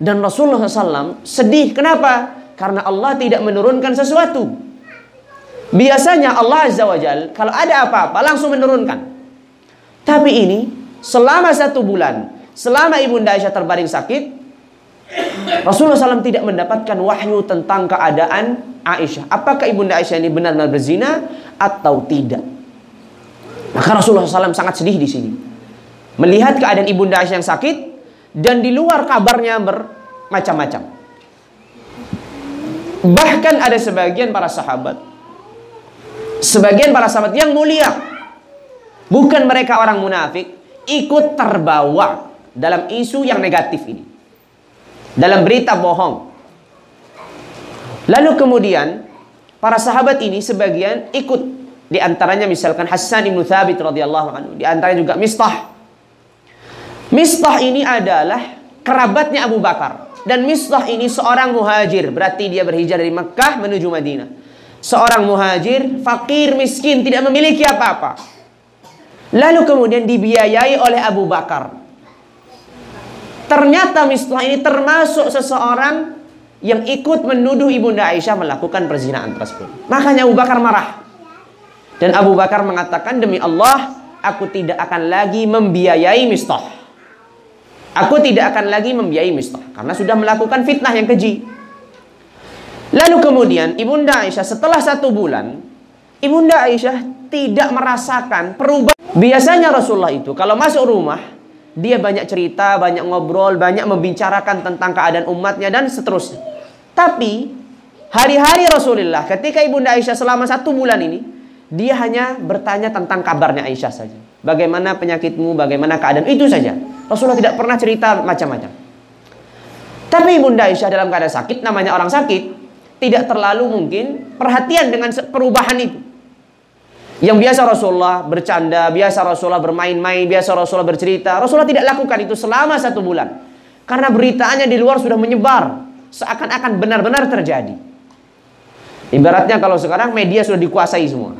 Dan Rasulullah SAW sedih. Kenapa? Karena Allah tidak menurunkan sesuatu. Biasanya Allah Azza wa Jal, kalau ada apa-apa langsung menurunkan. Tapi ini selama satu bulan, selama Ibunda Aisyah terbaring sakit, Rasulullah SAW tidak mendapatkan wahyu tentang keadaan Aisyah. Apakah Ibunda Aisyah ini benar-benar berzina atau tidak? Maka Rasulullah SAW sangat sedih di sini. Melihat keadaan Ibunda Aisyah yang sakit dan di luar kabarnya bermacam-macam. Bahkan ada sebagian para sahabat sebagian para sahabat yang mulia bukan mereka orang munafik ikut terbawa dalam isu yang negatif ini. Dalam berita bohong. Lalu kemudian para sahabat ini sebagian ikut. Di antaranya misalkan Hasan bin Thabit radhiyallahu anhu di antaranya juga Mistah. Mistah ini adalah kerabatnya Abu Bakar. Dan Mistah ini seorang muhajir berarti dia berhijrah dari Mekah menuju Madinah seorang muhajir, fakir, miskin, tidak memiliki apa-apa. Lalu kemudian dibiayai oleh Abu Bakar. Ternyata Mistah ini termasuk seseorang yang ikut menuduh Ibunda Aisyah melakukan perzinahan tersebut. Makanya Abu Bakar marah. Dan Abu Bakar mengatakan, demi Allah, aku tidak akan lagi membiayai Mistah. Aku tidak akan lagi membiayai Mistah. Karena sudah melakukan fitnah yang keji. Lalu kemudian Ibunda Aisyah setelah satu bulan, Ibunda Aisyah tidak merasakan perubahan. Biasanya Rasulullah itu kalau masuk rumah, dia banyak cerita, banyak ngobrol, banyak membicarakan tentang keadaan umatnya dan seterusnya. Tapi hari-hari Rasulullah ketika Ibunda Aisyah selama satu bulan ini, dia hanya bertanya tentang kabarnya Aisyah saja. Bagaimana penyakitmu, bagaimana keadaan itu saja. Rasulullah tidak pernah cerita macam-macam. Tapi Ibunda Aisyah dalam keadaan sakit, namanya orang sakit, tidak terlalu mungkin perhatian dengan perubahan itu. Yang biasa Rasulullah bercanda, biasa Rasulullah bermain-main, biasa Rasulullah bercerita. Rasulullah tidak lakukan itu selama satu bulan. Karena beritanya di luar sudah menyebar. Seakan-akan benar-benar terjadi. Ibaratnya kalau sekarang media sudah dikuasai semua.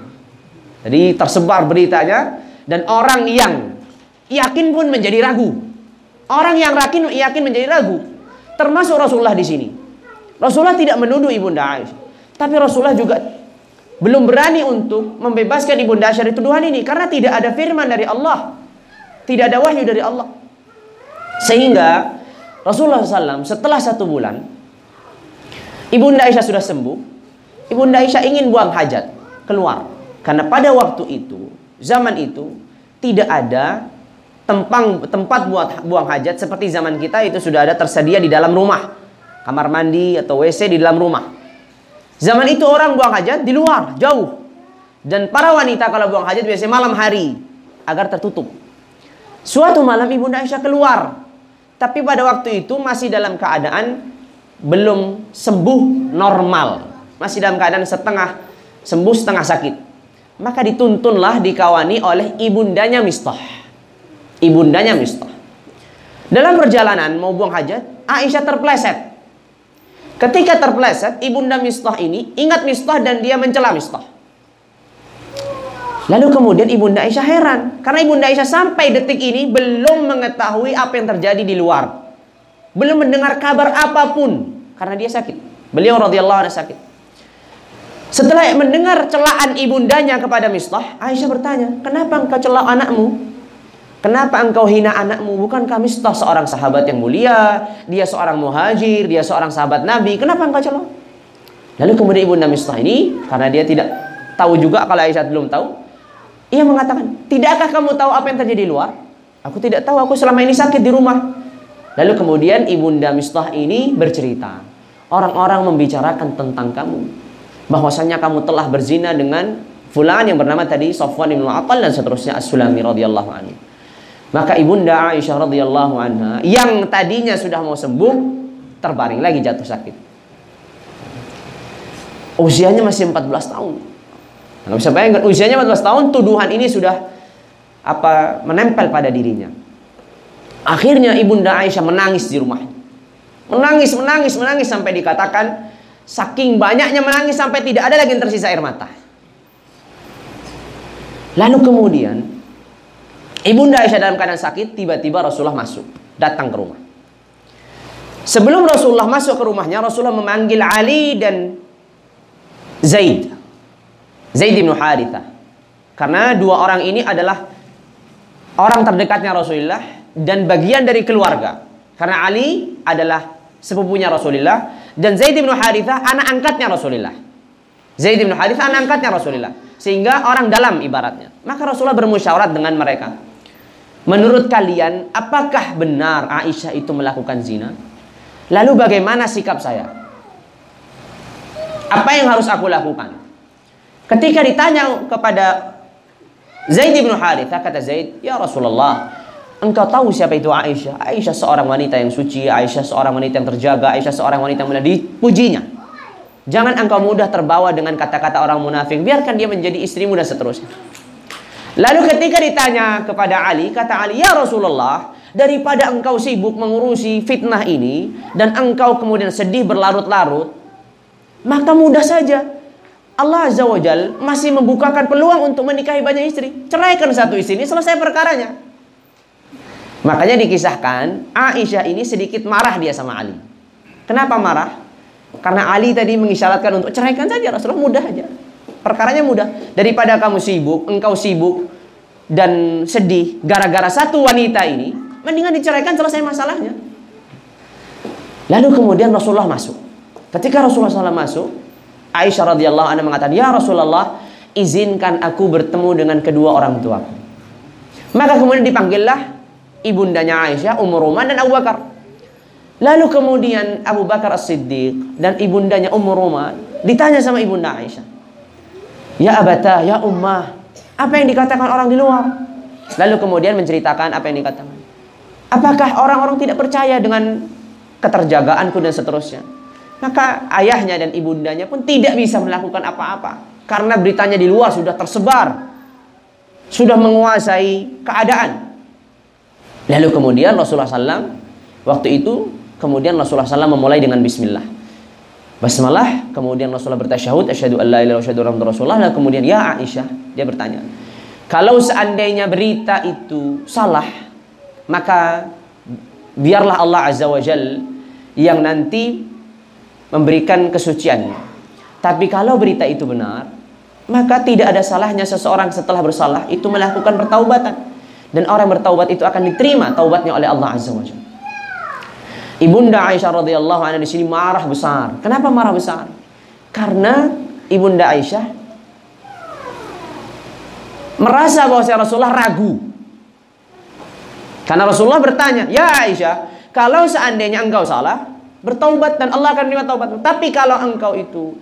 Jadi tersebar beritanya. Dan orang yang yakin pun menjadi ragu. Orang yang yakin, yakin menjadi ragu. Termasuk Rasulullah di sini. Rasulullah tidak menuduh Ibunda Aisyah. Tapi Rasulullah juga belum berani untuk membebaskan Ibunda Aisyah dari tuduhan ini. Karena tidak ada firman dari Allah. Tidak ada wahyu dari Allah. Sehingga Rasulullah SAW setelah satu bulan Ibunda Aisyah sudah sembuh Ibunda Aisyah ingin buang hajat Keluar Karena pada waktu itu Zaman itu Tidak ada tempang, tempat buat buang hajat Seperti zaman kita itu sudah ada tersedia di dalam rumah Kamar mandi atau WC di dalam rumah Zaman itu orang buang hajat di luar Jauh Dan para wanita kalau buang hajat biasanya malam hari Agar tertutup Suatu malam Ibunda Aisyah keluar tapi pada waktu itu masih dalam keadaan belum sembuh normal. Masih dalam keadaan setengah sembuh setengah sakit. Maka dituntunlah dikawani oleh ibundanya Mistah. Ibundanya Mistah. Dalam perjalanan mau buang hajat, Aisyah terpleset. Ketika terpleset, ibunda Mistah ini ingat Mistah dan dia mencela Mistah. Lalu kemudian Ibunda Aisyah heran karena Ibunda Aisyah sampai detik ini belum mengetahui apa yang terjadi di luar. Belum mendengar kabar apa pun karena dia sakit. Beliau radhiyallahu anhu sakit. Setelah mendengar celaan ibundanya kepada Mistah, Aisyah bertanya, "Kenapa engkau celah anakmu? Kenapa engkau hina anakmu? Bukankah Mistah seorang sahabat yang mulia? Dia seorang muhajir, dia seorang sahabat Nabi. Kenapa engkau celah?" Lalu kemudian ibunda Mistah ini karena dia tidak tahu juga kalau Aisyah belum tahu, ia mengatakan, tidakkah kamu tahu apa yang terjadi di luar? Aku tidak tahu, aku selama ini sakit di rumah. Lalu kemudian ibunda Mistah ini bercerita. Orang-orang membicarakan tentang kamu. Bahwasanya kamu telah berzina dengan fulan yang bernama tadi Safwan bin Mu'attal dan seterusnya As-Sulami radhiyallahu anhu. Maka ibunda Aisyah radhiyallahu anha yang tadinya sudah mau sembuh terbaring lagi jatuh sakit. Usianya masih 14 tahun. Nggak bisa bayangkan usianya 14 tahun tuduhan ini sudah apa menempel pada dirinya. Akhirnya ibunda Aisyah menangis di rumah. Menangis, menangis, menangis sampai dikatakan saking banyaknya menangis sampai tidak ada lagi yang tersisa air mata. Lalu kemudian ibunda Aisyah dalam keadaan sakit tiba-tiba Rasulullah masuk datang ke rumah. Sebelum Rasulullah masuk ke rumahnya, Rasulullah memanggil Ali dan Zaid. Zaid bin Haritha. Karena dua orang ini adalah orang terdekatnya Rasulullah dan bagian dari keluarga. Karena Ali adalah sepupunya Rasulullah dan Zaid bin Haritha anak angkatnya Rasulullah. Zaid bin Haritha anak angkatnya Rasulullah. Sehingga orang dalam ibaratnya. Maka Rasulullah bermusyawarat dengan mereka. Menurut kalian, apakah benar Aisyah itu melakukan zina? Lalu bagaimana sikap saya? Apa yang harus aku lakukan? Ketika ditanya kepada Zaid bin Haritha kata Zaid, "Ya Rasulullah, engkau tahu siapa itu Aisyah? Aisyah seorang wanita yang suci, Aisyah seorang wanita yang terjaga, Aisyah seorang wanita yang dipujinya. Jangan engkau mudah terbawa dengan kata-kata orang munafik, biarkan dia menjadi istrimu dan seterusnya." Lalu ketika ditanya kepada Ali, kata Ali, "Ya Rasulullah, daripada engkau sibuk mengurusi fitnah ini dan engkau kemudian sedih berlarut-larut, maka mudah saja Allah Azza wa Jal masih membukakan peluang untuk menikahi banyak istri. Ceraikan satu istri ini selesai perkaranya. Makanya dikisahkan Aisyah ini sedikit marah dia sama Ali. Kenapa marah? Karena Ali tadi mengisyaratkan untuk ceraikan saja Rasulullah mudah aja. Perkaranya mudah. Daripada kamu sibuk, engkau sibuk dan sedih gara-gara satu wanita ini, mendingan diceraikan selesai masalahnya. Lalu kemudian Rasulullah masuk. Ketika Rasulullah SAW masuk, Aisyah radhiyallahu anha mengatakan, "Ya Rasulullah, izinkan aku bertemu dengan kedua orang tuaku." Maka kemudian dipanggillah ibundanya Aisyah, Ummu Ruman dan Abu Bakar. Lalu kemudian Abu Bakar As-Siddiq dan ibundanya Ummu Ruman ditanya sama ibunda Aisyah. Ya abata, ya ummah, apa yang dikatakan orang di luar? Lalu kemudian menceritakan apa yang dikatakan. Apakah orang-orang tidak percaya dengan keterjagaanku dan seterusnya? Maka ayahnya dan ibundanya pun tidak bisa melakukan apa-apa. Karena beritanya di luar sudah tersebar. Sudah menguasai keadaan. Lalu kemudian Rasulullah SAW Waktu itu kemudian Rasulullah SAW memulai dengan Bismillah. Basmalah, kemudian Rasulullah bertasyahud, asyhadu an la ilaha illallah Rasulullah, lalu kemudian ya Aisyah, dia bertanya, kalau seandainya berita itu salah, maka biarlah Allah Azza wa Jal yang nanti memberikan kesuciannya. Tapi kalau berita itu benar, maka tidak ada salahnya seseorang setelah bersalah itu melakukan pertaubatan. Dan orang bertaubat itu akan diterima taubatnya oleh Allah Azza wa Jalla. Ibunda Aisyah radhiyallahu anha di sini marah besar. Kenapa marah besar? Karena Ibunda Aisyah merasa bahwa Rasulullah ragu. Karena Rasulullah bertanya, "Ya Aisyah, kalau seandainya engkau salah, bertaubat dan Allah akan menerima taubatmu. Tapi kalau engkau itu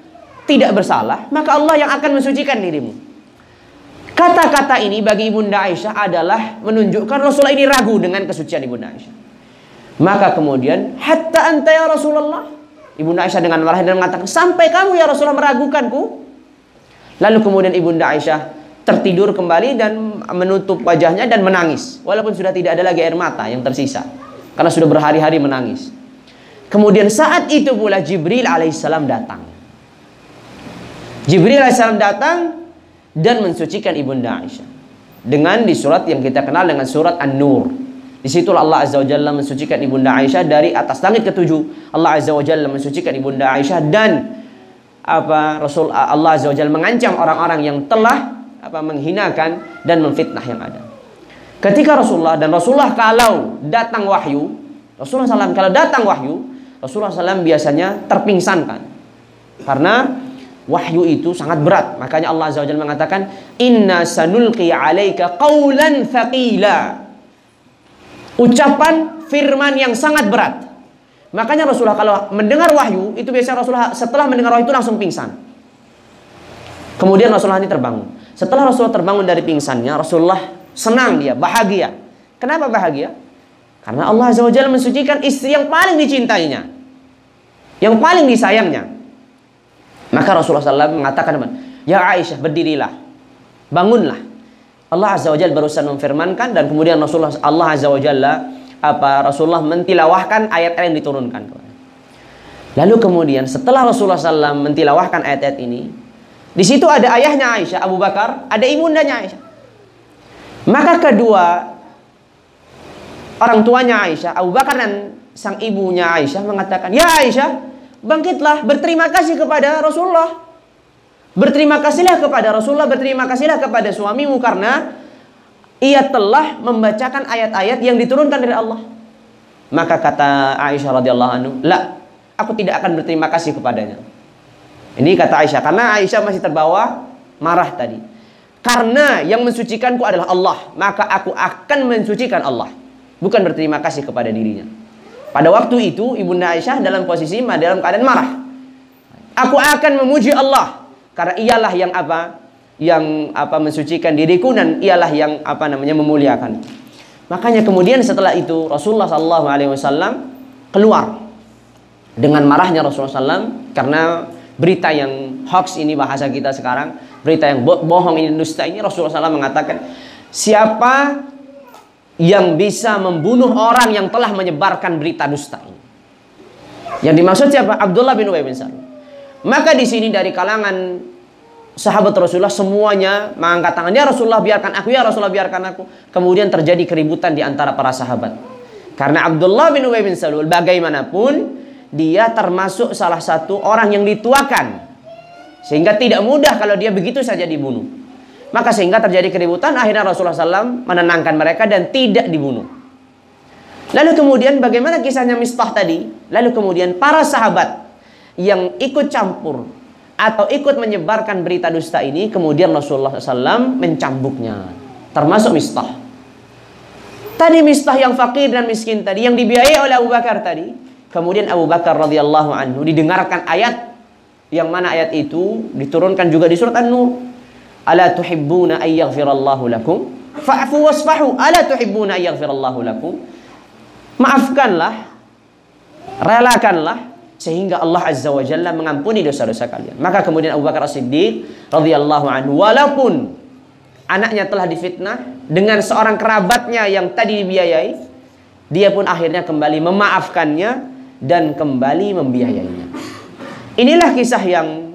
tidak bersalah, maka Allah yang akan mensucikan dirimu." Kata-kata ini bagi Ibunda Aisyah adalah menunjukkan Rasulullah ini ragu dengan kesucian Ibunda Aisyah. Maka kemudian, hatta anta ya Rasulullah. Ibunda Aisyah dengan marah dan mengatakan, sampai kamu ya Rasulullah meragukanku. Lalu kemudian Ibunda Aisyah tertidur kembali dan menutup wajahnya dan menangis. Walaupun sudah tidak ada lagi air mata yang tersisa. Karena sudah berhari-hari menangis. Kemudian saat itu pula Jibril alaihissalam datang. Jibril alaihissalam datang dan mensucikan ibunda Aisyah dengan di surat yang kita kenal dengan surat An-Nur. Di situ Allah Azza wa Jalla mensucikan ibunda Aisyah dari atas langit ketujuh. Allah Azza wa Jalla mensucikan ibunda Aisyah dan apa Rasul Allah Azza wa Jalla mengancam orang-orang yang telah apa menghinakan dan memfitnah yang ada. Ketika Rasulullah dan Rasulullah kalau datang wahyu, Rasulullah SAW kalau datang wahyu, Rasulullah SAW biasanya terpingsankan. Karena wahyu itu sangat berat. Makanya Allah Azza wa Jalla mengatakan, "Inna sanulqi 'alaika qawlan thaqila." Ucapan firman yang sangat berat. Makanya Rasulullah kalau mendengar wahyu, itu biasanya Rasulullah setelah mendengar wahyu itu langsung pingsan. Kemudian Rasulullah ini terbangun. Setelah Rasulullah terbangun dari pingsannya, Rasulullah senang dia, bahagia. Kenapa bahagia? Karena Allah Azza wa mensucikan istri yang paling dicintainya. Yang paling disayangnya. Maka Rasulullah SAW mengatakan, Ya Aisyah, berdirilah. Bangunlah. Allah Azza wa Jalla barusan memfirmankan dan kemudian Rasulullah Allah Azza wa Jalla apa Rasulullah mentilawahkan ayat-ayat yang diturunkan. Lalu kemudian setelah Rasulullah SAW mentilawahkan ayat-ayat ini, di situ ada ayahnya Aisyah, Abu Bakar, ada ibundanya Aisyah. Maka kedua orang tuanya Aisyah, Abu Bakar dan sang ibunya Aisyah mengatakan, "Ya Aisyah, bangkitlah berterima kasih kepada Rasulullah. Berterima kasihlah kepada Rasulullah, berterima kasihlah kepada suamimu karena ia telah membacakan ayat-ayat yang diturunkan dari Allah. Maka kata Aisyah radhiyallahu anhu, "La, aku tidak akan berterima kasih kepadanya." Ini kata Aisyah karena Aisyah masih terbawa marah tadi. Karena yang mensucikanku adalah Allah, maka aku akan mensucikan Allah, bukan berterima kasih kepada dirinya. Pada waktu itu Ibunda Aisyah dalam posisi dalam keadaan marah. Aku akan memuji Allah karena ialah yang apa? Yang apa mensucikan diriku dan ialah yang apa namanya memuliakan. Makanya kemudian setelah itu Rasulullah Shallallahu Alaihi Wasallam keluar dengan marahnya Rasulullah SAW karena berita yang hoax ini bahasa kita sekarang berita yang bohong ini dusta ini Rasulullah SAW mengatakan siapa yang bisa membunuh orang yang telah menyebarkan berita dusta ini. Yang dimaksud siapa? Abdullah bin Ubay bin Salul. Maka di sini dari kalangan sahabat Rasulullah semuanya mengangkat tangan, "Ya Rasulullah, biarkan aku, ya Rasulullah, biarkan aku." Kemudian terjadi keributan di antara para sahabat. Karena Abdullah bin Ubay bin Salul bagaimanapun dia termasuk salah satu orang yang dituakan. Sehingga tidak mudah kalau dia begitu saja dibunuh. Maka sehingga terjadi keributan, akhirnya Rasulullah SAW menenangkan mereka dan tidak dibunuh. Lalu kemudian bagaimana kisahnya Mistah tadi? Lalu kemudian para sahabat yang ikut campur atau ikut menyebarkan berita dusta ini, kemudian Rasulullah SAW mencambuknya. Termasuk Mistah. Tadi Mistah yang fakir dan miskin tadi, yang dibiayai oleh Abu Bakar tadi. Kemudian Abu Bakar radhiyallahu anhu didengarkan ayat yang mana ayat itu diturunkan juga di surat An-Nur Ala tuhibbuna ay yaghfirallahu lakum? Fa'fu wasfahu. Ala tuhibbuna ay yaghfirallahu lakum? Maafkanlah, relakanlah sehingga Allah Azza wa Jalla mengampuni dosa-dosa kalian. Maka kemudian Abu Bakar As-Siddiq radhiyallahu anhu walaupun anaknya telah difitnah dengan seorang kerabatnya yang tadi dibiayai, dia pun akhirnya kembali memaafkannya dan kembali membiayainya. Inilah kisah yang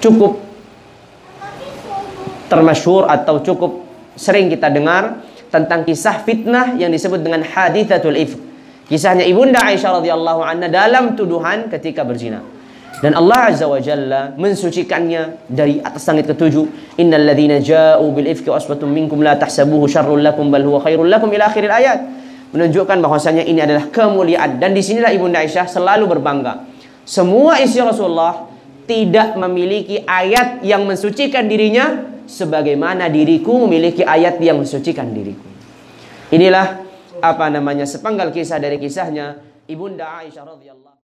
cukup termasyur atau cukup sering kita dengar tentang kisah fitnah yang disebut dengan hadithatul ifk. Kisahnya Ibunda Aisyah radhiyallahu anha dalam tuduhan ketika berzina. Dan Allah Azza wa Jalla mensucikannya dari atas langit ketujuh. Innal ladzina ja'u bil ifki usbatun minkum la tahsabuhu syarrul lakum bal huwa khairul lakum ila akhir ayat. Menunjukkan bahwasanya ini adalah kemuliaan dan di sinilah Ibunda Aisyah selalu berbangga. Semua istri Rasulullah tidak memiliki ayat yang mensucikan dirinya sebagaimana diriku memiliki ayat yang mensucikan diriku. Inilah apa namanya sepenggal kisah dari kisahnya Ibunda Aisyah radhiyallahu